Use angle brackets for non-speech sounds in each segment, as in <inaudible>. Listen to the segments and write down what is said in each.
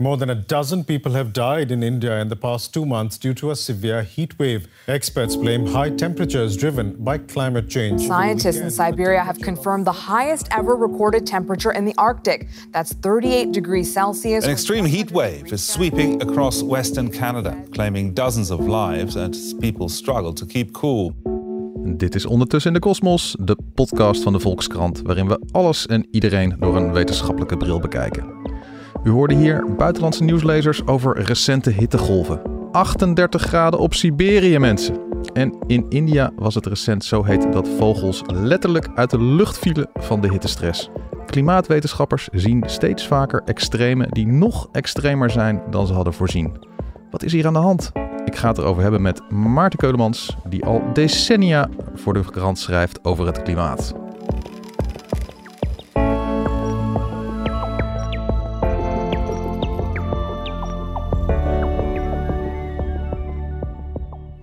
More than a dozen people have died in India in the past two months due to a severe heat wave. Experts blame high temperatures driven by climate change. Scientists in Siberia have confirmed the highest ever recorded temperature in the Arctic. That's 38 degrees Celsius. An extreme heat wave is sweeping across Western Canada, claiming dozens of lives as people struggle to keep cool. Dit is Ondertussen in de Kosmos, de podcast van de Volkskrant, waarin we alles en iedereen door een wetenschappelijke bril bekijken. U hoorde hier buitenlandse nieuwslezers over recente hittegolven. 38 graden op Siberië, mensen. En in India was het recent zo heet dat vogels letterlijk uit de lucht vielen van de hittestress. Klimaatwetenschappers zien steeds vaker extremen die nog extremer zijn dan ze hadden voorzien. Wat is hier aan de hand? Ik ga het erover hebben met Maarten Keulemans, die al decennia voor de krant schrijft over het klimaat.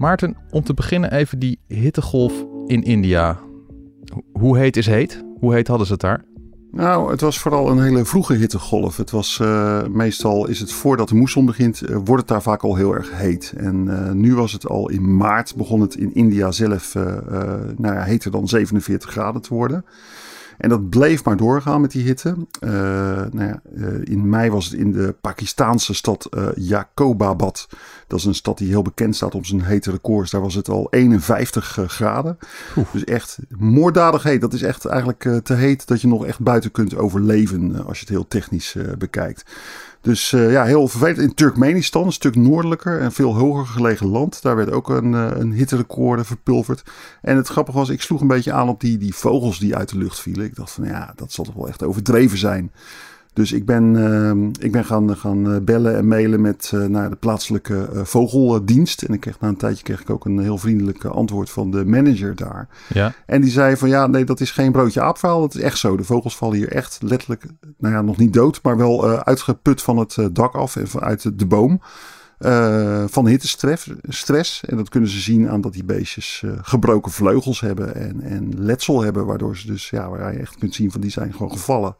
Maarten, om te beginnen even die hittegolf in India. Hoe heet is heet? Hoe heet hadden ze het daar? Nou, het was vooral een hele vroege hittegolf. Het was uh, meestal is het voordat de moesson begint, uh, wordt het daar vaak al heel erg heet. En uh, nu was het al in maart begon het in India zelf nou ja, heter dan 47 graden te worden. En dat bleef maar doorgaan met die hitte. Uh, nou ja, uh, in mei was het in de Pakistaanse stad uh, Jacobabad. Dat is een stad die heel bekend staat om zijn hete records. Daar was het al 51 graden. Oef. Dus echt moorddadig heet. Dat is echt eigenlijk te heet dat je nog echt buiten kunt overleven als je het heel technisch bekijkt. Dus uh, ja, heel vervelend. In Turkmenistan, een stuk noordelijker en veel hoger gelegen land. Daar werd ook een, uh, een hitterecord verpulverd. En het grappige was, ik sloeg een beetje aan op die, die vogels die uit de lucht vielen. Ik dacht van ja, dat zal toch wel echt overdreven zijn. Dus ik ben, uh, ik ben gaan, gaan bellen en mailen met uh, naar de plaatselijke uh, vogeldienst. En ik kreeg, na een tijdje kreeg ik ook een heel vriendelijk antwoord van de manager daar. Ja. En die zei van ja, nee, dat is geen broodje aapverhaal. Dat is echt zo. De vogels vallen hier echt letterlijk, nou ja, nog niet dood, maar wel uitgeput van het dak af en vanuit de boom. Uh, van hittestress. Stress. En dat kunnen ze zien aan dat die beestjes uh, gebroken vleugels hebben en, en letsel hebben. Waardoor ze dus, ja, waar je echt kunt zien van die zijn gewoon gevallen.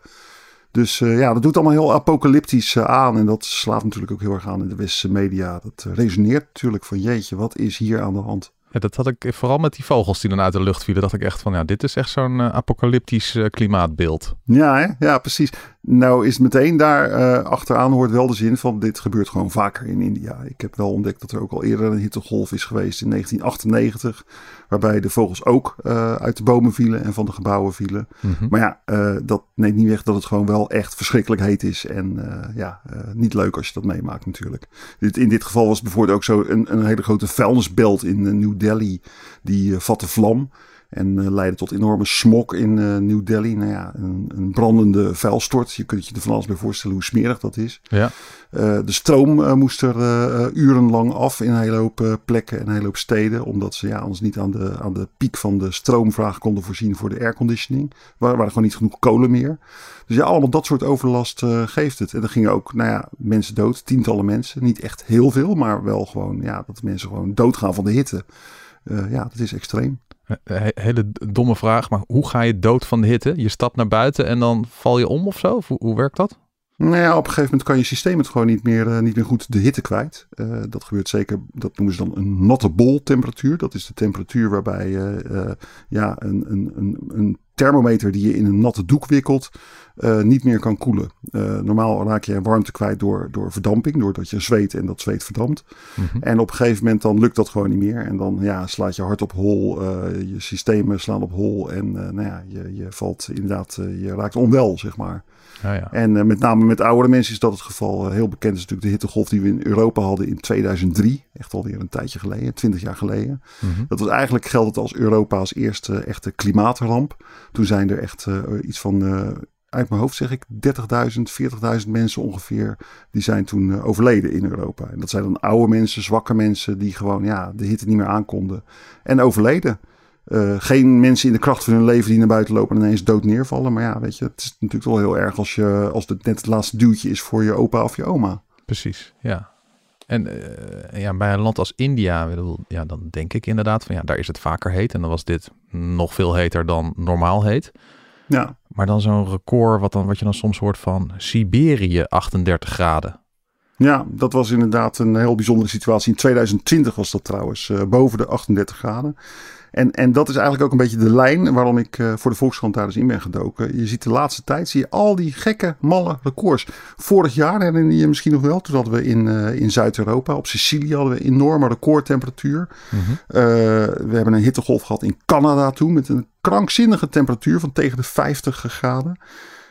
Dus uh, ja, dat doet allemaal heel apocalyptisch uh, aan. En dat slaat natuurlijk ook heel erg aan in de westerse media. Dat uh, resoneert natuurlijk van jeetje, wat is hier aan de hand? Ja, dat had ik vooral met die vogels die dan uit de lucht vielen. dacht ik echt van, ja, dit is echt zo'n apocalyptisch klimaatbeeld. Ja, hè? ja, precies. Nou is meteen daar uh, achteraan hoort wel de zin van dit gebeurt gewoon vaker in India. Ik heb wel ontdekt dat er ook al eerder een hittegolf is geweest in 1998. Waarbij de vogels ook uit de bomen vielen en van de gebouwen vielen. Mm -hmm. Maar ja, dat neemt niet weg dat het gewoon wel echt verschrikkelijk heet is. En ja, niet leuk als je dat meemaakt natuurlijk. Dit, in dit geval was bijvoorbeeld ook zo een, een hele grote vuilnisbelt in New Delhi. Die vatte vlam. En uh, leidde tot enorme smok in uh, New Delhi. Nou ja, een, een, brandende vuilstort. Je kunt je er van alles bij voorstellen hoe smerig dat is. Ja. Uh, de stroom moest er urenlang af in een hele hoop plekken en een hele hoop steden. Omdat ze ja, anders niet aan de, aan de piek van de stroomvraag konden voorzien voor de airconditioning. Waar, er gewoon niet genoeg kolen meer. Dus ja, allemaal dat soort overlast geeft het. En er gingen ook nou ja, mensen dood. Tientallen mensen. Niet echt heel veel, maar wel gewoon ja, dat mensen gewoon doodgaan van de hitte. ja, dat is extreem. He hele domme vraag, maar hoe ga je dood van de hitte? Je stapt naar buiten en dan val je om of zo? Hoe, hoe werkt dat? Nou ja, op een gegeven moment kan je systeem het gewoon niet meer, uh, niet meer goed de hitte kwijt. Uh, dat gebeurt zeker, dat noemen ze dan een natte bol temperatuur. Dat is de temperatuur waarbij uh, ja, een, een, een, een thermometer die je in een natte doek wikkelt, uh, niet meer kan koelen. Uh, normaal raak je warmte kwijt door, door verdamping, doordat je zweet en dat zweet verdampt. Mm -hmm. En op een gegeven moment dan lukt dat gewoon niet meer. En dan ja, slaat je hart op hol, uh, je systemen slaan op hol en nou ja, je, je valt inderdaad, je raakt onwel, zeg maar. Ja, ja. En met name met oudere mensen is dat het geval. heel bekend is natuurlijk de hittegolf die we in Europa hadden in 2003. Echt alweer een tijdje geleden, 20 jaar geleden. Mhm. Mm -hmm. Dat was eigenlijk geldt het als Europa als eerste echte klimaatramp. Toen zijn er echt iets van uit mijn hoofd zeg ik 30.000, 40.000 mensen ongeveer. Die zijn toen uh, overleden in Europa. En dat zijn dan oude mensen, zwakke mensen die gewoon ja, de hitte niet meer aankonden. En overleden. Uh, geen mensen in de kracht van hun leven die naar buiten lopen en ineens dood neervallen. Maar ja, weet je, het is natuurlijk wel heel erg als, je, als het net het laatste duwtje is voor je opa of je oma. Precies, ja. En uh, ja, bij een land als India, ja, dan denk ik inderdaad van ja, daar is het vaker heet. En dan was dit nog veel heter dan normaal heet. Ja. Maar dan zo'n record, wat, dan, wat je dan soms hoort van Siberië 38 graden. Ja, dat was inderdaad een heel bijzondere situatie. In 2020 was dat trouwens, uh, boven de 38 graden. En, en dat is eigenlijk ook een beetje de lijn waarom ik uh, voor de Volkskrant daar dus in ben gedoken. Je ziet de laatste tijd, zie je al die gekke, malle records. Vorig jaar herinner je je misschien nog wel. Toen hadden we in, uh, in Zuid-Europa, op Sicilië hadden we enorme recordtemperatuur. Mm -hmm. uh, we hebben een hittegolf gehad in Canada toen met een krankzinnige temperatuur van tegen de 50 graden.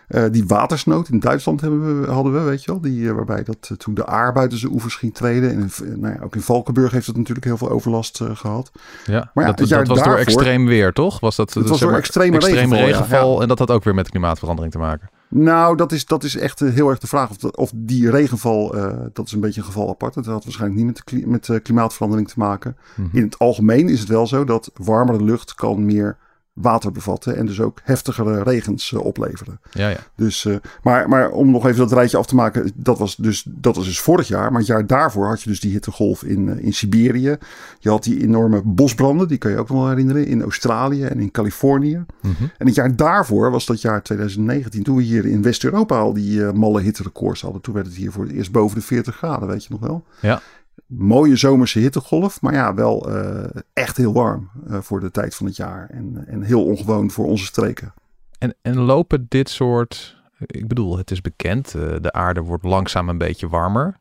Uh, die watersnood in Duitsland hebben we, hadden we, weet je wel. Die, uh, waarbij dat uh, toen de aar buiten zijn oevers ging treden. En nou ja, ook in Valkenburg heeft het natuurlijk heel veel overlast gehad. Ja, maar ja, dat, dat was door extreem weer, toch? Was dat, het was door extreem regenval. regenval ja. En dat had ook weer met klimaatverandering te maken. Nou, dat is, dat is echt heel erg de vraag of, dat, of die regenval, dat is een beetje een geval apart. Dat had waarschijnlijk niet met, de, met klimaatverandering te maken. Mhm. -hmm. In het algemeen is het wel zo dat warmere lucht kan meer water bevatten en dus ook heftigere regens uh, opleveren. Ja, ja. Dus, uh, maar, maar om nog even dat rijtje af te maken, dat was, dus, dat was dus vorig jaar. Maar het jaar daarvoor had je dus die hittegolf in, uh, in Siberië. Je had die enorme bosbranden, die kan je ook nog wel herinneren, in Australië en in Californië. Mm -hmm. En het jaar daarvoor was dat jaar 2019, toen we hier in West-Europa al die malle hitterecords hadden. Toen werd het hier voor het eerst boven de 40 graden, weet je nog wel? Ja. Mooie zomerse hittegolf, maar ja, wel uh, echt heel warm uh, voor de tijd van het jaar. En, en heel ongewoon voor onze streken. En, en lopen dit soort. Ik bedoel, het is bekend, uh, de aarde wordt langzaam een beetje warmer.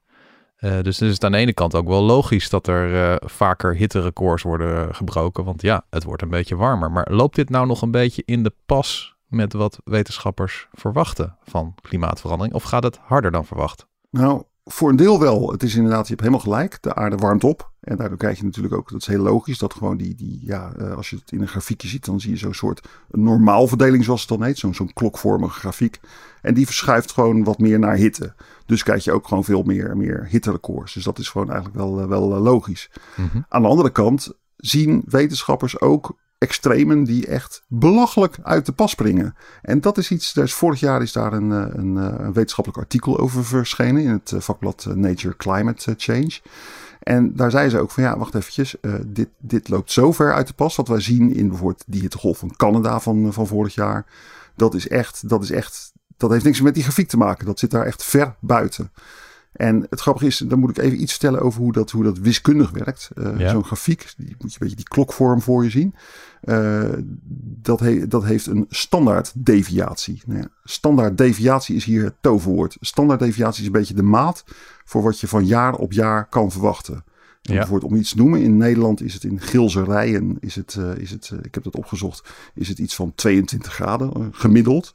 dus dan is het aan de ene kant ook wel logisch dat er vaker hitterecords worden gebroken. Want ja, het wordt een beetje warmer. Maar loopt dit nou nog een beetje in de pas met wat wetenschappers verwachten van klimaatverandering? Of gaat het harder dan verwacht? Nou, voor een deel wel. Het is inderdaad, je hebt helemaal gelijk. De aarde warmt op. En daardoor krijg je natuurlijk ook, dat is heel logisch, dat gewoon die, die ja, uh, als je het in een grafiekje ziet, dan zie je zo'n soort normaalverdeling zoals het dan heet. Zo'n zo'n klokvormige grafiek. En die verschuift gewoon wat meer naar hitte. Dus krijg je ook gewoon veel meer, meer hitterecords. Dus dat is gewoon eigenlijk wel, uh, wel uh, logisch. Mm -hmm. Aan de andere kant zien wetenschappers ook extremen die echt belachelijk uit de pas springen. En dat is iets, vorig jaar is daar een, een, een wetenschappelijk artikel over verschenen in het vakblad Nature Climate Change. En daar zei ze ook van ja, wacht eventjes, dit, dit loopt zo ver uit de pas. Wat wij zien in bijvoorbeeld die hittegolf van Canada van, van vorig jaar. Dat is echt, dat is echt, dat heeft niks met die grafiek te maken. Dat zit daar echt ver buiten. En het grappige is, dan moet ik even iets vertellen over hoe dat, hoe dat wiskundig werkt. Uh, Ja. Zo'n grafiek, die moet je een beetje die klokvorm voor je zien. Uh, dat, he, dat heeft een standaard deviatie. Nou ja, standaard deviatie is hier het toverwoord. Standaard deviatie is een beetje de maat voor wat je van jaar op jaar kan verwachten. Ja. Bijvoorbeeld om iets te noemen, in Nederland is het in Gilse rijen, is het, uh, is het ik heb dat opgezocht, is het iets van 22 graden gemiddeld.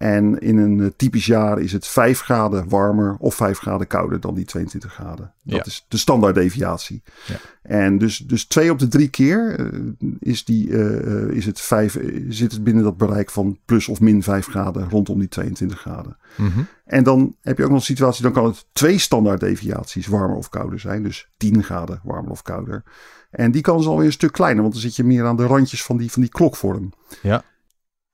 En in een eh, typisch jaar is het 5 graden warmer of 5 graden kouder dan die 22 graden. Dat Ja. is de standaard deviatie. Ja. En dus, dus twee op de drie keer eh, is, die, eh, is het vijf, zit het binnen dat bereik van plus of min 5 graden rondom die 22 graden. Mhm. En dan heb je ook nog een situatie, dan kan het twee standaard deviaties warmer of kouder zijn. Dus 10 graden warmer of kouder. En die kans is alweer een stuk kleiner, want dan zit je meer aan de randjes van die, van die klokvorm. Ja.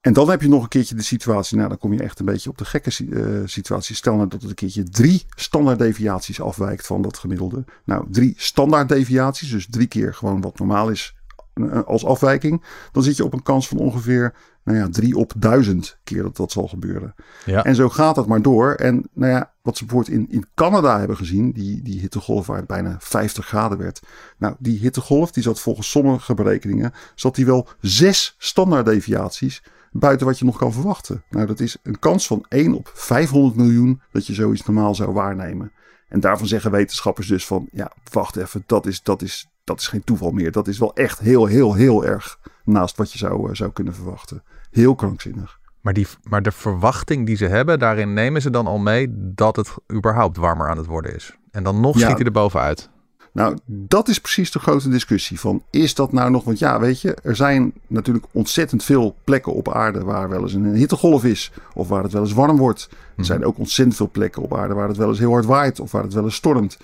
En dan heb je nog een keertje de situatie, nou dan kom je echt een beetje op de gekke eh, situatie. Stel nou dat het een keertje drie standaard deviaties afwijkt van dat gemiddelde. Nou, drie standaard deviaties, dus drie keer gewoon wat normaal is eh, als afwijking. Dan zit je op een kans van ongeveer, nou ja, drie op duizend keer dat dat zal gebeuren. Ja. En zo gaat het maar door. En nou ja, wat ze bijvoorbeeld in, in Canada hebben gezien, die, die hittegolf waar het bijna 50 graden werd. Nou, die hittegolf, die zat volgens sommige berekeningen, zat die wel zes standaard deviaties buiten wat je nog kan verwachten. Nou, dat is een kans van 1 op 500 miljoen dat je zoiets normaal zou waarnemen. En daarvan zeggen wetenschappers dus van, ja, wacht even, dat is, dat is, dat is geen toeval meer. Dat is wel echt heel, heel, heel erg naast wat je zou, eh, zou kunnen verwachten. Heel krankzinnig. Maar, die, maar de verwachting die ze hebben, daarin nemen ze dan al mee dat het überhaupt warmer aan het worden is. En dan nog Ja. schiet hij er bovenuit. Nou, dat is precies de grote discussie van is dat nou nog, want ja, weet je, er zijn natuurlijk ontzettend veel plekken op aarde waar wel eens een hittegolf is of waar het wel eens warm wordt. Er zijn ook ontzettend veel plekken op aarde waar het wel eens heel hard waait of waar het wel eens stormt.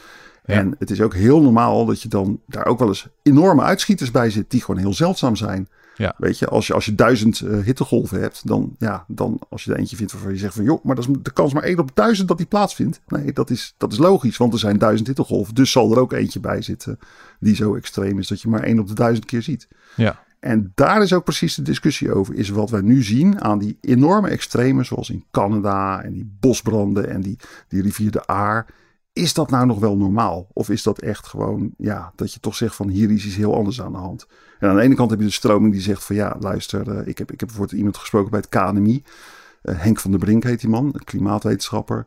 Ja. En het is ook heel normaal dat je dan daar ook wel eens enorme uitschieters bij zit die gewoon heel zeldzaam zijn. Ja. Weet je, als je, als je duizend uh, hittegolven hebt, dan, ja, dan als je er eentje vindt waarvan je zegt van joh, maar dat is de kans maar één op duizend dat die plaatsvindt. Nee, dat is, dat is logisch, want er zijn duizend hittegolven. Dus zal er ook eentje bij zitten die zo extreem is dat je maar één op de duizend keer ziet. Ja. En daar is ook precies de discussie over. Is wat wij nu zien aan die enorme extremen, zoals in Canada en die bosbranden en die, die rivier de Aar. Is dat nou nog wel normaal? Of is dat echt gewoon, ja, dat je toch zegt van hier is iets heel anders aan de hand? En aan de ene kant heb je de stroming die zegt van ja, luister, uh, ik, heb, ik heb bijvoorbeeld iemand gesproken bij het KNMI. Uh, Henk van der Brink heet die man, klimaatwetenschapper.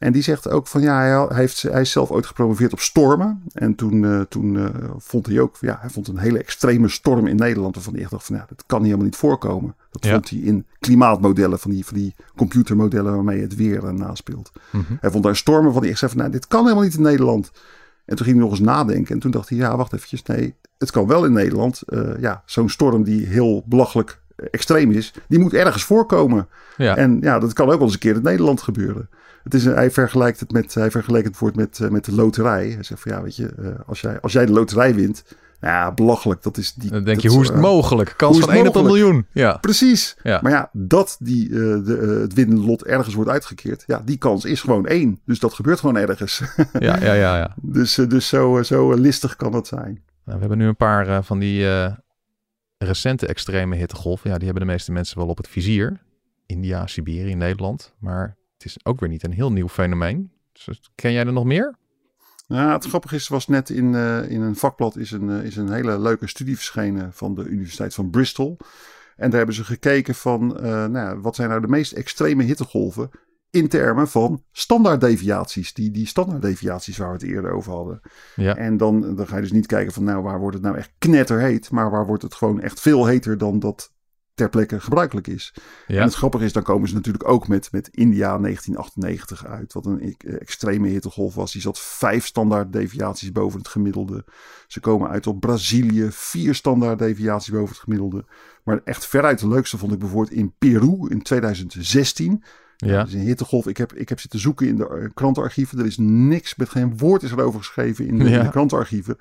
En die zegt ook van ja, hij, heeft, hij is zelf ooit gepromoveerd op stormen. En toen, uh, toen uh, vond hij ook, ja, hij vond een hele extreme storm in Nederland. Waarvan hij echt dacht van ja, dat kan helemaal niet voorkomen. Dat Ja. vond hij in klimaatmodellen, van die, van die computermodellen waarmee het weer uh, naspeelt. Mhm. Hij vond daar stormen van die echt zei van nou, dit kan helemaal niet in Nederland. En toen ging hij nog eens nadenken. En toen dacht hij, ja, wacht eventjes. Nee, het kan wel in Nederland. Ja, zo'n storm die heel belachelijk extreem is, die moet ergens voorkomen. Ja. En ja, dat kan ook wel eens een keer in Nederland gebeuren. Het is, een- hij vergelijkt het met, hij vergelijkt het woord met, eh, met de loterij. Hij zegt van ja, weet je, eh, als, jij, als jij de loterij wint, ja, belachelijk. Dat is die, Dan denk dat je, hoe is het eh, mogelijk? Kans van het 1 op een miljoen. Ja. Precies. Ja. Maar ja, dat die, de, het winnende lot ergens wordt uitgekeerd, ja, die kans is gewoon één. Dus dat gebeurt gewoon ergens. <laughs> Ja, ja, ja, ja. dus dus zo, zo listig kan dat zijn. Nou, we hebben nu een paar van die recente extreme hittegolven. Ja, die hebben de meeste mensen wel op het vizier. India, Siberië, Nederland. Maar het is ook weer niet een heel nieuw fenomeen. Dus, ken jij er nog meer? Ja, het grappige is, was net in, eh, in een vakblad is een, eh, is een hele leuke studie verschenen van de Universiteit van Bristol. En daar hebben ze gekeken van, eh, nou ja, wat zijn nou de meest extreme hittegolven in termen van standaarddeviaties. Die, die standaarddeviaties waar we het eerder over hadden. Ja. En dan, dan ga je dus niet kijken van, nou, waar wordt het nou echt knetterheet, maar waar wordt het gewoon echt veel heter dan dat ter plekke gebruikelijk is. En Ja. het grappige is, dan komen ze natuurlijk ook met, met India 1998 uit. Wat een e- extreme hittegolf was. Die zat vijf standaard deviaties boven het gemiddelde. Ze komen uit op Brazilië, vier standaard deviaties boven het gemiddelde. Maar echt veruit de leukste vond ik bijvoorbeeld in Peru in 2016. Ja. Is een hittegolf. Ik heb, ik heb zitten zoeken in de eh, krantenarchieven. Er is niks, met geen woord is erover geschreven in de, in Ja. de krantenarchieven.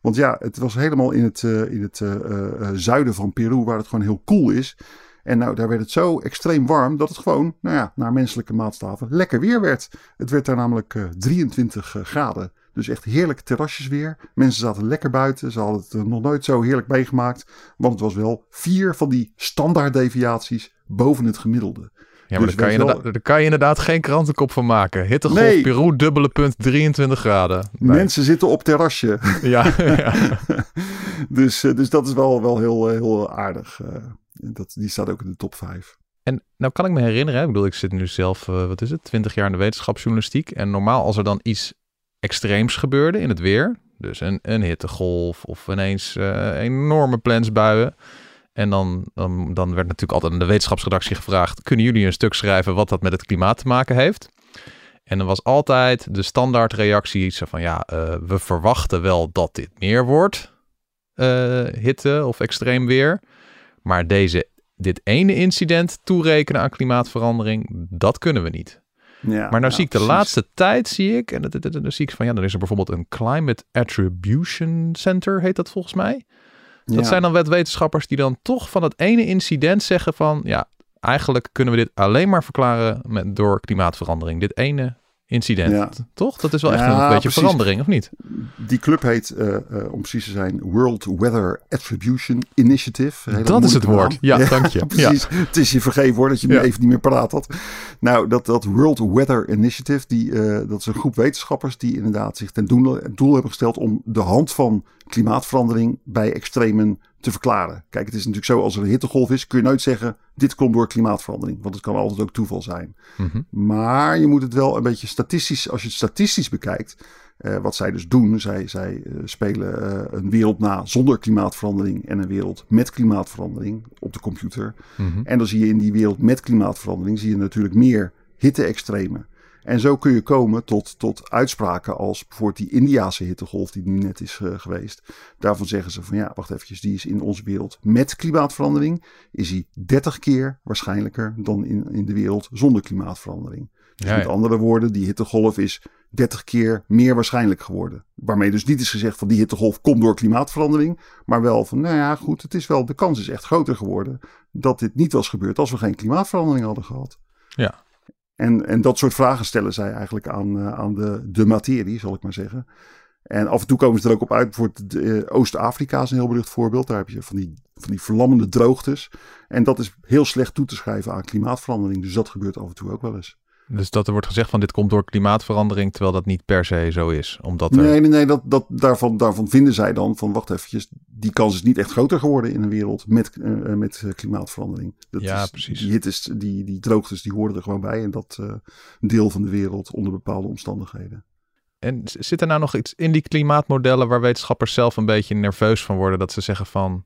Want ja, het was helemaal in het, eh, in het eh, zuiden van Peru, waar het gewoon heel koel is. En nou, daar werd het zo extreem warm dat het gewoon, nou ja, naar menselijke maatstaven lekker weer werd. Het werd daar namelijk eh, 23 graden. Dus echt heerlijk terrasjes weer. Mensen zaten lekker buiten. Ze hadden het nog nooit zo heerlijk meegemaakt. Want het was wel vier van die standaard deviaties boven het gemiddelde. Ja, maar Dus daar, kan je wel- inderdaad, daar kan je inderdaad geen krantenkop van maken. Hittegolf, Nee. Peru, dubbele punt, 23 graden. Nee. Mensen zitten op terrasje. <laughs> Ja, ja. <laughs> dus, eh, dus dat is wel, wel heel, eh, heel aardig. eh. dat, die staat ook in de top 5. En nou kan ik me herinneren, ik bedoel, ik zit nu zelf, wat is het, 20 jaar in de wetenschapsjournalistiek. En normaal als er dan iets extreems gebeurde in het weer, dus een, een hittegolf of ineens enorme plensbuien. En dan, dan, dan werd natuurlijk altijd aan de wetenschapsredactie gevraagd, kunnen jullie een stuk schrijven wat dat met het klimaat te maken heeft? En dan was altijd de standaardreactie zo van, ja, eh, we verwachten wel dat dit meer wordt, eh, hitte of extreem weer. Maar deze dit ene incident toerekenen aan klimaatverandering, dat kunnen we niet. Ja, Maar nou ja, zie ik de precies. laatste tijd, zie ik, en dan zie ik van ja, dan is er bijvoorbeeld een Climate Attribution Center, heet dat volgens mij. Dat Ja. zijn dan wetenschappers die dan toch van het ene incident zeggen van ja, eigenlijk kunnen we dit alleen maar verklaren met, door klimaatverandering. Dit ene incident. Ja. Toch? Dat is wel echt Ja, een beetje precies. verandering, of niet? Die club heet, eh, eh, om precies te zijn, World Weather Attribution Initiative. Hele Dat is het woord. naam. Ja, dank je. <laughs> precies. Het is je vergeven hoor dat je me Ja. even niet meer paraat had. Nou, dat, dat World Weather Initiative, die, eh, dat is een groep wetenschappers die inderdaad zich ten doel, doel hebben gesteld om de hand van klimaatverandering bij extremen te verklaren. Kijk, het is natuurlijk zo, als er een hittegolf is, kun je nooit zeggen, dit komt door klimaatverandering. Want het kan altijd ook toeval zijn. Mhm. Maar je moet het wel een beetje statistisch, als je het statistisch bekijkt, eh, wat zij dus doen, zij, zij eh, spelen eh, een wereld na zonder klimaatverandering en een wereld met klimaatverandering op de computer. Mhm. En dan zie je in die wereld met klimaatverandering zie je natuurlijk meer hitte-extremen. En zo kun je komen tot, tot uitspraken als bijvoorbeeld die Indiase hittegolf die nu net is eh, geweest. Daarvan zeggen ze van ja, wacht eventjes, die is in onze wereld met klimaatverandering, is die 30 keer waarschijnlijker dan in, in de wereld zonder klimaatverandering. Dus Ja, met andere woorden, die hittegolf is 30 keer meer waarschijnlijk geworden. Waarmee dus niet is gezegd van die hittegolf komt door klimaatverandering. Maar wel van, nou ja, goed, het is wel, de kans is echt groter geworden dat dit niet was gebeurd als we geen klimaatverandering hadden gehad. Ja. En, en dat soort vragen stellen zij eigenlijk aan, uh, aan de, de materie, zal ik maar zeggen. En af en toe komen ze er ook op uit. Bijvoorbeeld uh, Oost-Afrika is een heel berucht voorbeeld. Daar heb je van die, van die verlammende droogtes. En dat is heel slecht toe te schrijven aan klimaatverandering. Dus dat gebeurt af en toe ook wel eens. Dus dat er wordt gezegd van dit komt door klimaatverandering, terwijl dat niet per se zo is. Omdat er... Nee, nee, nee dat, dat, daarvan, daarvan vinden zij dan van wacht eventjes, die kans is niet echt groter geworden in een wereld met, uh, met klimaatverandering. Dat ja, is, precies. Die, hittes, die, die droogtes die horen er gewoon bij in dat uh, deel van de wereld onder bepaalde omstandigheden. En zit er nou nog iets in die klimaatmodellen waar wetenschappers zelf een beetje nerveus van worden? Dat ze zeggen van,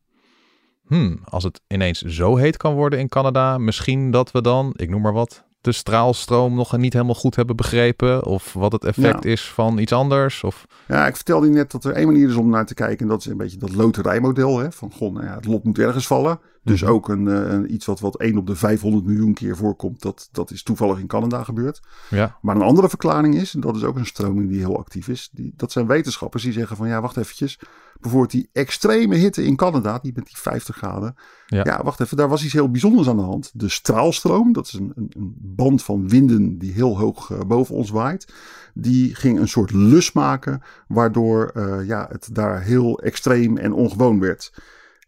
hmm, als het ineens zo heet kan worden in Canada, misschien dat we dan, ik noem maar wat, de straalstroom nog niet helemaal goed hebben begrepen? Of wat het effect ja. is van iets anders? Of... Ja, ik vertelde je net dat er één manier is om naar te kijken. En dat is een beetje dat loterijmodel. Hè? Van, goh, nou ja, het lot moet ergens vallen. Dus mm-hmm. ook een, een, iets wat, wat 1 op de 500 miljoen keer voorkomt. Dat, dat is toevallig in Canada gebeurd. Ja. Maar een andere verklaring is, en dat is ook een stroming die heel actief is. Die, dat zijn wetenschappers die zeggen van, ja, wacht eventjes. Bijvoorbeeld die extreme hitte in Canada, die met die 50 graden. Ja. ja, wacht even, daar was iets heel bijzonders aan de hand. De straalstroom, dat is een, een, een band van winden die heel hoog uh, boven ons waait. Die ging een soort lus maken, waardoor uh, ja, het daar heel extreem en ongewoon werd.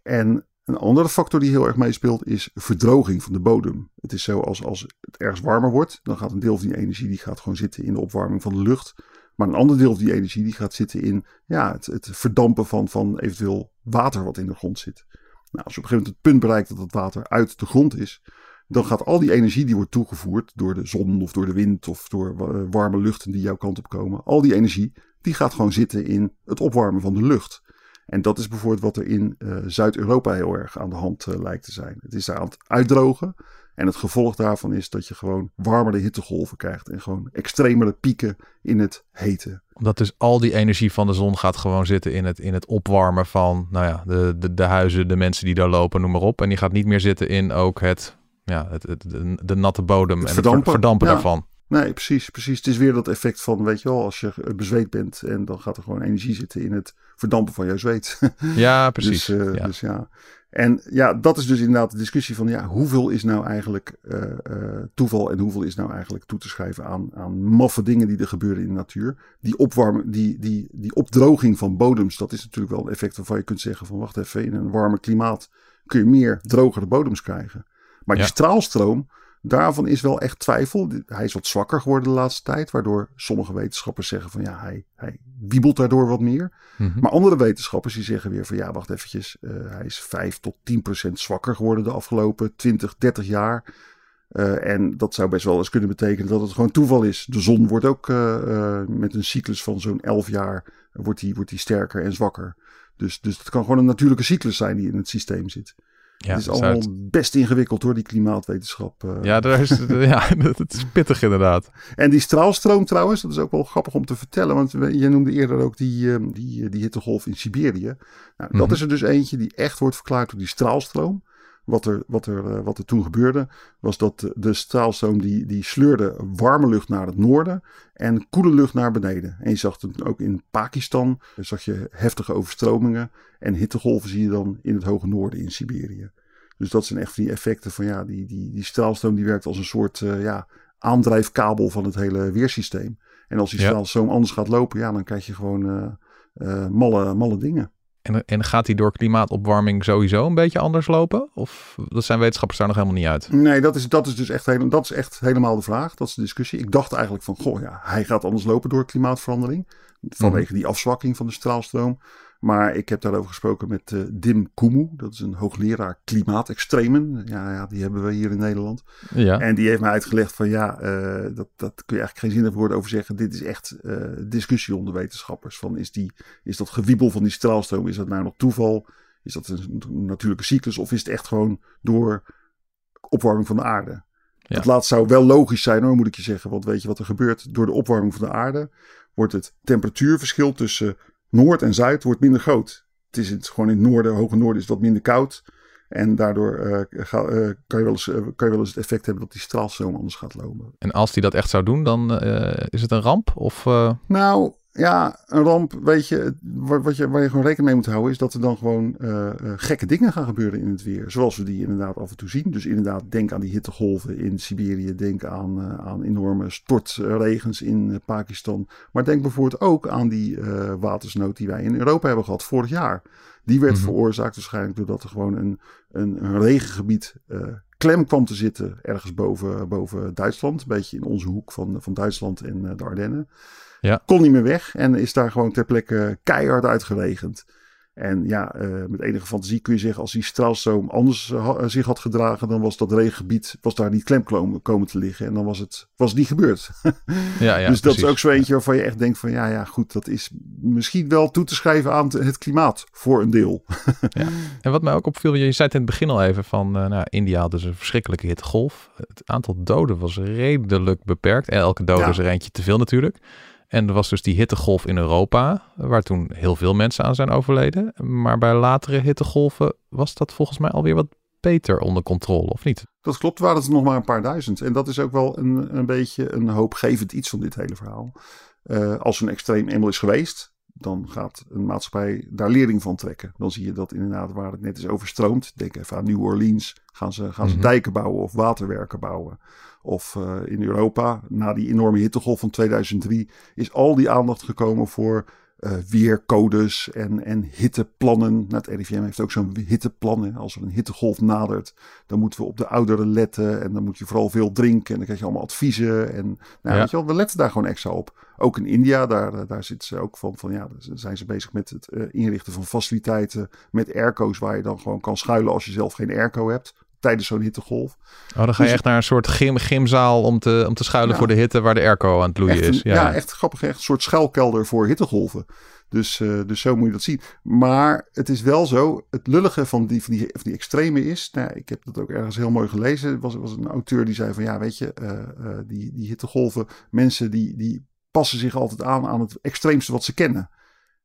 En een andere factor die heel erg meespeelt is verdroging van de bodem. Het is zo als, als het ergens warmer wordt, dan gaat een deel van die energie die gaat gewoon zitten in de opwarming van de lucht. Maar een ander deel van die energie die gaat zitten in ja, het, het verdampen van, van eventueel water wat in de grond zit. Nou, als je op een gegeven moment het punt bereikt dat het water uit de grond is, dan gaat al die energie die wordt toegevoerd door de zon of door de wind of door warme luchten die jouw kant op komen, al die energie die gaat gewoon zitten in het opwarmen van de lucht. En dat is bijvoorbeeld wat er in uh, Zuid-Europa heel erg aan de hand uh, lijkt te zijn. Het is daar aan het uitdrogen. En het gevolg daarvan is dat je gewoon warmere hittegolven krijgt. En gewoon extremere pieken in het hete. Omdat dus al die energie van de zon gaat gewoon zitten in het, in het opwarmen van nou ja, de, de, de huizen, de mensen die daar lopen, noem maar op. En die gaat niet meer zitten in ook het, ja, het, het de, de, natte bodem het en verdampen. het verdampen ja. daarvan. Nee, precies, precies. Het is weer dat effect van, weet je wel, als je bezweet bent en dan gaat er gewoon energie zitten in het verdampen van jouw zweet. <laughs> Ja, precies. Dus, uh, ja. dus ja. En ja, dat is dus inderdaad de discussie van, ja, hoeveel is nou eigenlijk uh, uh, toeval en hoeveel is nou eigenlijk toe te schrijven aan, aan maffe dingen die er gebeuren in de natuur. Die opwarmen, die, die, die opdroging van bodems, dat is natuurlijk wel een effect waarvan je kunt zeggen van, wacht even, in een warme klimaat kun je meer drogere bodems krijgen. Maar Ja. die straalstroom, Daarvan is wel echt twijfel. Hij is wat zwakker geworden de laatste tijd. Waardoor sommige wetenschappers zeggen van ja, hij, hij wiebelt daardoor wat meer. Mhm. Maar andere wetenschappers die zeggen weer van ja, wacht eventjes. uh, hij is 5 tot 10 procent zwakker geworden de afgelopen 20, 30 jaar. Uh, en dat zou best wel eens kunnen betekenen dat het gewoon toeval is. De zon wordt ook uh, met een cyclus van zo'n 11 jaar wordt die, wordt die sterker en zwakker. Dus, dus het kan gewoon een natuurlijke cyclus zijn die in het systeem zit. Ja, het is allemaal best ingewikkeld hoor, die klimaatwetenschap. uh. Ja, daar is, ja, <laughs> het is pittig inderdaad. En die straalstroom trouwens, dat is ook wel grappig om te vertellen. Want je noemde eerder ook die, ehm, die, die hittegolf in Siberië. Nou, dat Mhm. is er dus eentje die echt wordt verklaard door die straalstroom. Wat er, wat er, eh, wat er toen gebeurde, was dat de, straalstroom die, die sleurde warme lucht naar het noorden en koele lucht naar beneden. En je zag het ook in Pakistan, zag je heftige overstromingen. En hittegolven zie je dan in het hoge noorden in Siberië. Dus dat zijn echt die effecten van ja, die, die, die straalstroom die werkt als een soort eh, ja, aandrijfkabel van het hele weersysteem. En als die Ja. straalstroom anders gaat lopen, ja, dan krijg je gewoon eh, malle, malle dingen. En, en gaat die door klimaatopwarming sowieso een beetje anders lopen? Of dat zijn wetenschappers daar nog helemaal niet uit? Nee, dat is, dat is dus echt, hele, dat is echt helemaal de vraag. Dat is de discussie. Ik dacht eigenlijk van, goh, ja, hij gaat anders lopen door klimaatverandering. Vanwege die afzwakking van de straalstroom. Maar ik heb daarover gesproken met eh, Dim Kumu. Dat is een hoogleraar klimaatextremen. Ja, ja, die hebben we hier in Nederland. Ja. En die heeft mij uitgelegd van ja, eh, dat, dat kun je eigenlijk geen zinnig woord over zeggen. Dit is echt eh, discussie onder wetenschappers. Van is, die, is dat gewiebel van die straalstroom, is dat nou nog toeval? Is dat een natuurlijke cyclus? Of is het echt gewoon door opwarming van de aarde? Ja. Het laatste zou wel logisch zijn hoor, moet ik je zeggen. Want weet je wat er gebeurt? Door de opwarming van de aarde wordt het temperatuurverschil tussen Noord en Zuid wordt minder groot. Het is het, gewoon in het noorden, hoge noorden is het wat minder koud. En daardoor ga, kan, je wel eens, kan je wel eens het effect hebben dat die straalstroom anders gaat lopen. En als die dat echt zou doen, dan is het een ramp? Of, Nou, ja, een ramp, weet je, wat je, waar je gewoon rekening mee moet houden, is dat er dan gewoon uh, gekke dingen gaan gebeuren in het weer. Zoals we die inderdaad af en toe zien. Dus inderdaad, denk aan die hittegolven in Siberië, denk aan, uh, aan enorme stortregens in Pakistan. Maar denk bijvoorbeeld ook aan die watersnood die wij in Europa hebben gehad vorig jaar. Die werd mm -hmm. veroorzaakt waarschijnlijk doordat er gewoon een, een, een regengebied klem kwam te zitten ergens boven, boven Duitsland. Een beetje in onze hoek van, van Duitsland en de Ardennen. Ja. Kon niet meer weg en is daar gewoon ter plekke keihard uitgeregend. En ja, uh, met enige fantasie kun je zeggen, als die straalstroom anders uh, zich had gedragen, dan was dat regengebied was daar niet klem komen te liggen. En dan was het, was het niet gebeurd. <laughs> ja, ja, dus dat precies. is ook zo eentje waarvan je echt denkt van, ja, ja, goed, dat is misschien wel toe te schrijven aan het klimaat voor een deel. <laughs> ja. En wat mij ook opviel, je zei het in het begin al even van, uh, nou, India had dus een verschrikkelijke hittegolf. Het aantal doden was redelijk beperkt. Elke dode is er eentje te veel natuurlijk. En er was dus die hittegolf in Europa, waar toen heel veel mensen aan zijn overleden. Maar bij latere hittegolven was dat volgens mij alweer wat beter onder controle, of niet? Dat klopt, waren het nog maar een paar duizend. En dat is ook wel een, een beetje een hoopgevend iets van dit hele verhaal. Uh, als een extreem eenmaal is geweest, dan gaat een maatschappij daar lering van trekken. Dan zie je dat inderdaad waar het net is overstroomd. Denk even aan New Orleans. Gaan ze, gaan ze mm -hmm. dijken bouwen of waterwerken bouwen. Of uh, in Europa, na die enorme hittegolf van 2003, is al die aandacht gekomen voor uh, weercodes en, en hitteplannen. Nou, het RIVM heeft ook zo'n hitteplan. Hè. Als er een hittegolf nadert, dan moeten we op de ouderen letten. En dan moet je vooral veel drinken. En dan krijg je allemaal adviezen. En nou, Ja. weet je wel, we letten daar gewoon extra op. Ook in India, daar, daar zitten ze ook van, van ja, daar zijn ze bezig met het eh, inrichten van faciliteiten. Met airco's waar je dan gewoon kan schuilen als je zelf geen airco hebt. Tijdens zo'n hittegolf. Oh, dan ga je Dus- echt naar een soort gym, gymzaal om te, om te schuilen Ja. voor de hitte waar de airco aan het loeien Echt een- is. ja. echt grappig. Echt een soort schuilkelder voor hittegolven. Dus, eh, dus zo moet je dat zien. Maar het is wel zo. Het lullige van die, van die, van die extreme is. Nou, ik heb dat ook ergens heel mooi gelezen. Er was, was een auteur die zei van ja, weet je, eh, eh, die, die hittegolven. Mensen die, die passen zich altijd aan aan het extreemste wat ze kennen.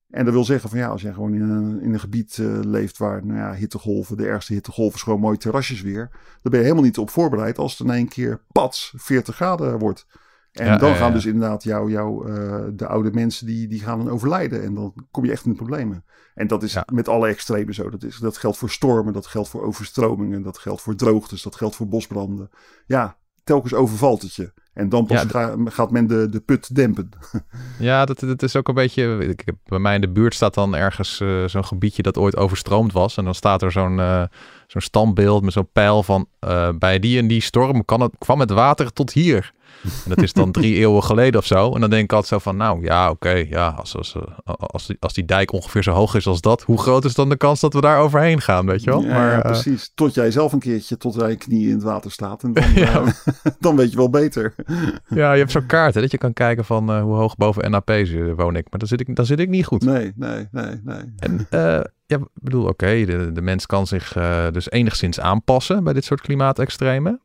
En dat wil zeggen van ja, als jij gewoon in een, in een gebied eh, leeft waar nou ja, hittegolven, de ergste hittegolven gewoon mooi terrasjes weer. Dan ben je helemaal niet op voorbereid als het in één keer pats 40 graden wordt. En Ja, dan ja, gaan dus inderdaad jou, jou, eh, de oude mensen die, die gaan dan overlijden. En dan kom je echt in de problemen. En dat is met alle extremen zo. Dat, is, dat geldt voor stormen, dat geldt voor overstromingen, dat geldt voor droogtes, dat geldt voor bosbranden. Ja, telkens overvalt het je. En dan pas Ja, d- ga- gaat men de, de put dempen. <laughs> Ja, dat, dat is ook een beetje. Ik heb, bij mij in de buurt staat dan ergens eh, zo'n gebiedje dat ooit overstroomd was. En dan staat er zo'n eh, zo'n standbeeld met zo'n pijl van. eh, bij die en die storm kan het, kwam het water tot hier. En dat is dan drie <laughs> eeuwen geleden of zo. En dan denk ik altijd zo van. Nou ja, oké. ja, als, als, eh, als, die, als die dijk ongeveer zo hoog is als dat. Hoe groot is dan de kans dat we daar overheen gaan? Weet je wel? Ja, maar, ja, eh, precies. Tot jij zelf een keertje tot jij knieën in het water staat. En dan, <laughs> Ja. eh, <laughs> dan weet je wel beter. ja, je hebt zo'n kaart hè, dat je kan kijken van hoe hoog boven NAP woon ik. Maar dan zit ik, dan zit ik niet goed. Nee, nee, nee, nee. En ja, ik bedoel, oké, de, de mens kan zich dus enigszins aanpassen bij dit soort klimaatextremen.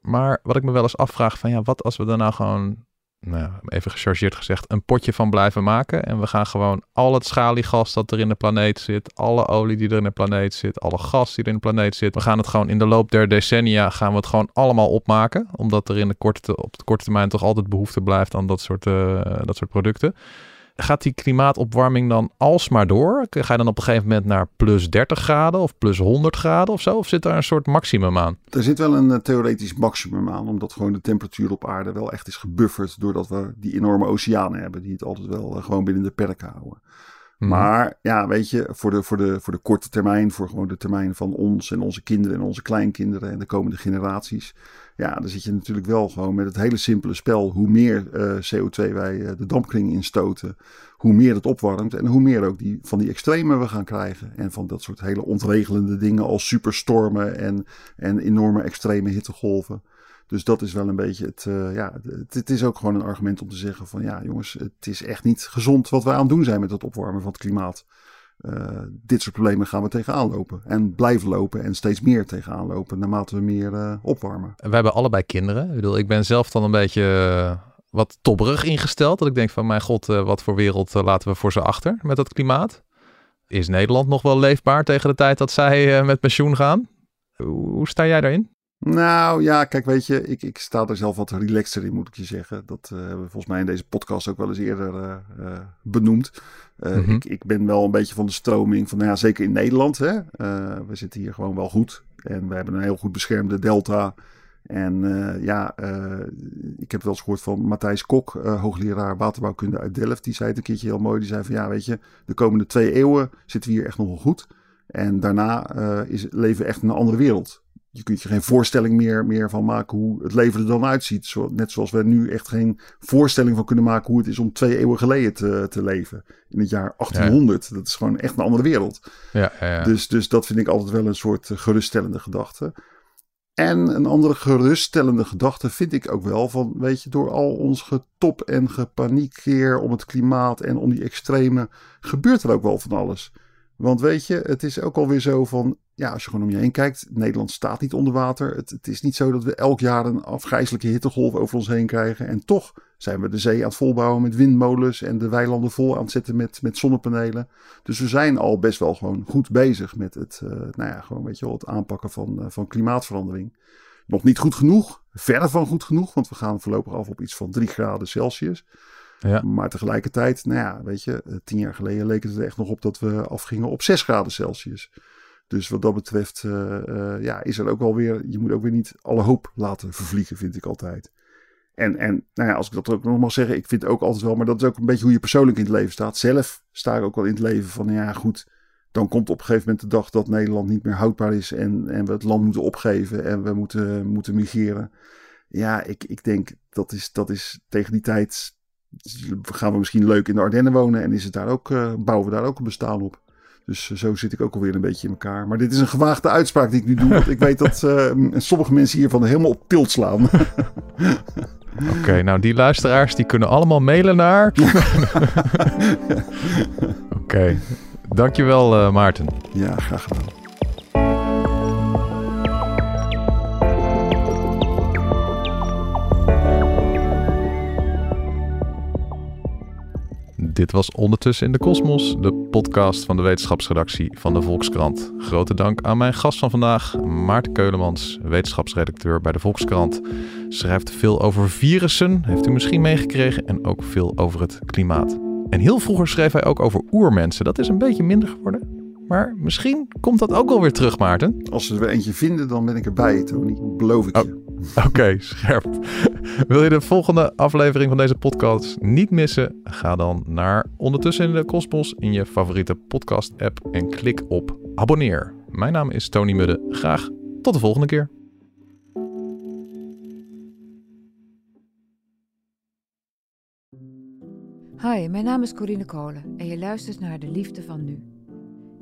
Maar wat ik me wel eens afvraag van ja, wat als we er nou gewoon, nou, even gechargeerd gezegd, een potje van blijven maken. En we gaan gewoon al het schaliegas dat er in de planeet zit, alle olie die er in de planeet zit, alle gas die er in de planeet zit. We gaan het gewoon in de loop der decennia gaan we het gewoon allemaal opmaken. Omdat er in de korte, op de korte termijn toch altijd behoefte blijft aan dat soort, eh, dat soort producten gaat die klimaatopwarming dan alsmaar door? Ga je dan op een gegeven moment naar plus 30 graden of plus 100 graden of zo? Of zit daar een soort maximum aan? Er zit wel een eh, theoretisch maximum aan, omdat gewoon de temperatuur op aarde wel echt is gebufferd. Doordat we die enorme oceanen hebben, die het altijd wel eh, gewoon binnen de perken houden. Mhm. Maar ja, weet je, voor de, voor, de, voor de korte termijn, voor gewoon de termijn van ons en onze kinderen en onze kleinkinderen en de komende generaties. Ja, dan zit je natuurlijk wel gewoon met het hele simpele spel. Hoe meer eh, CO2 wij eh, de dampkring instoten, hoe meer het opwarmt. En hoe meer ook die, van die extremen we gaan krijgen. En van dat soort hele ontregelende dingen als superstormen en, en enorme extreme hittegolven. Dus dat is wel een beetje het. eh, ja, het, het is ook gewoon een argument om te zeggen: van ja, jongens, het is echt niet gezond wat wij aan het doen zijn met het opwarmen van het klimaat. Eh, dit soort problemen gaan we tegenaan lopen. En blijven lopen en steeds meer tegenaan lopen naarmate we meer eh, opwarmen. We hebben allebei kinderen. Ik bedoel, ik ben zelf dan een beetje eh, wat tobberig ingesteld. Dat ik denk van, mijn god, wat voor wereld laten we voor ze achter met dat klimaat? Is Nederland nog wel leefbaar tegen de tijd dat zij met pensioen gaan? Hoe sta jij daarin? Nou ja, kijk, weet je, ik, ik sta er zelf wat relaxter in, moet ik je zeggen. Dat uh, hebben we volgens mij in deze podcast ook wel eens eerder uh, uh, benoemd. Mm-hmm. ik, ik ben wel een beetje van de stroming van, nou ja, zeker in Nederland. Hè, we zitten hier gewoon wel goed. En we hebben een heel goed beschermde delta. En ja, ik heb wel eens gehoord van Matthijs Kok, hoogleraar waterbouwkunde uit Delft. Die zei het een keertje heel mooi. Die zei van, ja, weet je, de komende twee eeuwen zitten we hier echt nog wel goed. En daarna is, leven we echt in een andere wereld je kunt je geen voorstelling meer, meer van maken hoe het leven er dan uitziet. Zo, net zoals we nu echt geen voorstelling van kunnen maken hoe het is om twee eeuwen geleden te, te leven. In het jaar 1800. Dat is gewoon echt een andere wereld. Ja, ja, Dus, dus dat vind ik altijd wel een soort geruststellende gedachte. En een andere geruststellende gedachte vind ik ook wel van, weet je, door al ons getop en gepaniekeer om het klimaat en om die extreme, gebeurt er ook wel van alles. Want weet je, het is ook alweer zo van, ja, als je gewoon om je heen kijkt, Nederland staat niet onder water. Het, het, is niet zo dat we elk jaar een afgrijzelijke hittegolf over ons heen krijgen. En toch zijn we de zee aan het volbouwen met windmolens en de weilanden vol aan het zetten met, met zonnepanelen. Dus we zijn al best wel gewoon goed bezig met het, uh, nou ja, gewoon weet je wel, het aanpakken van, uh, van klimaatverandering. Nog niet goed genoeg, verder van goed genoeg, want we gaan voorlopig af op iets van 3 graden Celsius. Ja. Maar tegelijkertijd, nou ja, weet je, eh, tien jaar geleden leek het er echt nog op dat we afgingen op 6 graden Celsius. Dus wat dat betreft, uh, uh, ja, is er ook wel weer, je moet ook weer niet alle hoop laten vervliegen, vind ik altijd. En, en nou ja, als ik dat ook nog mag zeggen, ik vind ook altijd wel, maar dat is ook een beetje hoe je persoonlijk in het leven staat. Zelf sta ik ook wel in het leven van, ja goed, dan komt op een gegeven moment de dag dat Nederland niet meer houdbaar is en, en we het land moeten opgeven en we moeten, moeten migreren. Ja, ik, ik denk dat is, dat is tegen die tijd gaan we misschien leuk in de Ardennen wonen en is het daar ook, uh, bouwen we daar ook een bestaan op. Dus uh, zo zit ik ook alweer een beetje in elkaar. Maar dit is een gewaagde uitspraak die ik nu doe. Want ik weet dat uh, <laughs> sommige mensen hiervan helemaal op tilt slaan. <laughs> Oké, okay, nou die luisteraars die kunnen allemaal mailen naar... <laughs> Oké, okay. dankjewel Maarten. Ja, graag gedaan. Dit was Ondertussen in de Kosmos, de podcast van de wetenschapsredactie van de Volkskrant. Grote dank aan mijn gast van vandaag, Maarten Keulemans, wetenschapsredacteur bij de Volkskrant. Schrijft veel over virussen, heeft u misschien meegekregen, en ook veel over het klimaat. En heel vroeger schreef hij ook over oermensen. Dat is een beetje minder geworden. Maar misschien komt dat ook wel weer terug, Maarten. Als we er eentje vinden, dan ben ik erbij, Tony. Beloof ik je. <laughs> Oké, scherp. Wil je de volgende aflevering van deze podcast niet missen? Ga dan naar Ondertussen in de Kosmos in je favoriete podcast-app en klik op abonneer. Mijn naam is Tony Mudde. Graag tot de volgende keer. Hi, mijn naam is Corine Kolen en je luistert naar De Liefde van Nu.